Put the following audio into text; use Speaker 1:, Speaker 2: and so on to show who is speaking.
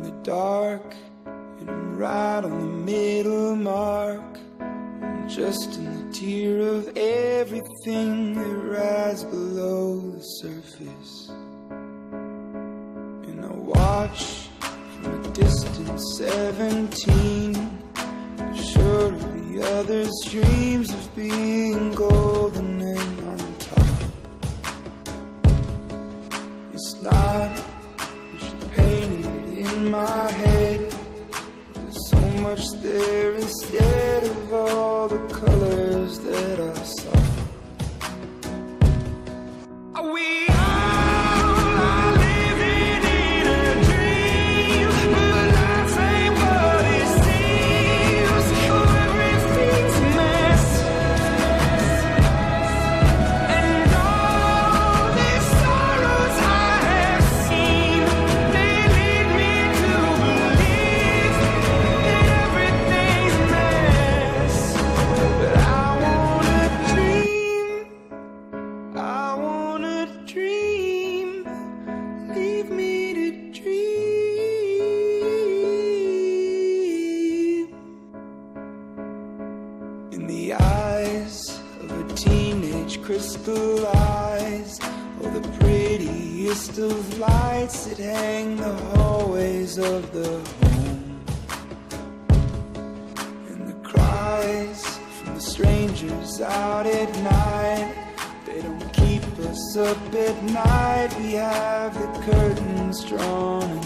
Speaker 1: in the dark, and I'm right on the middle mark. I'm just in the tear of everything that rises below the surface. And I watch from a distance, 17, sure of the others' dreams of being golden and on top. It's not my head. There's so much there instead of all teenage crystallize all the prettiest of lights that hang the hallways of the home. And the cries from the strangers out at night, they don't keep us up at night. We have the curtains drawn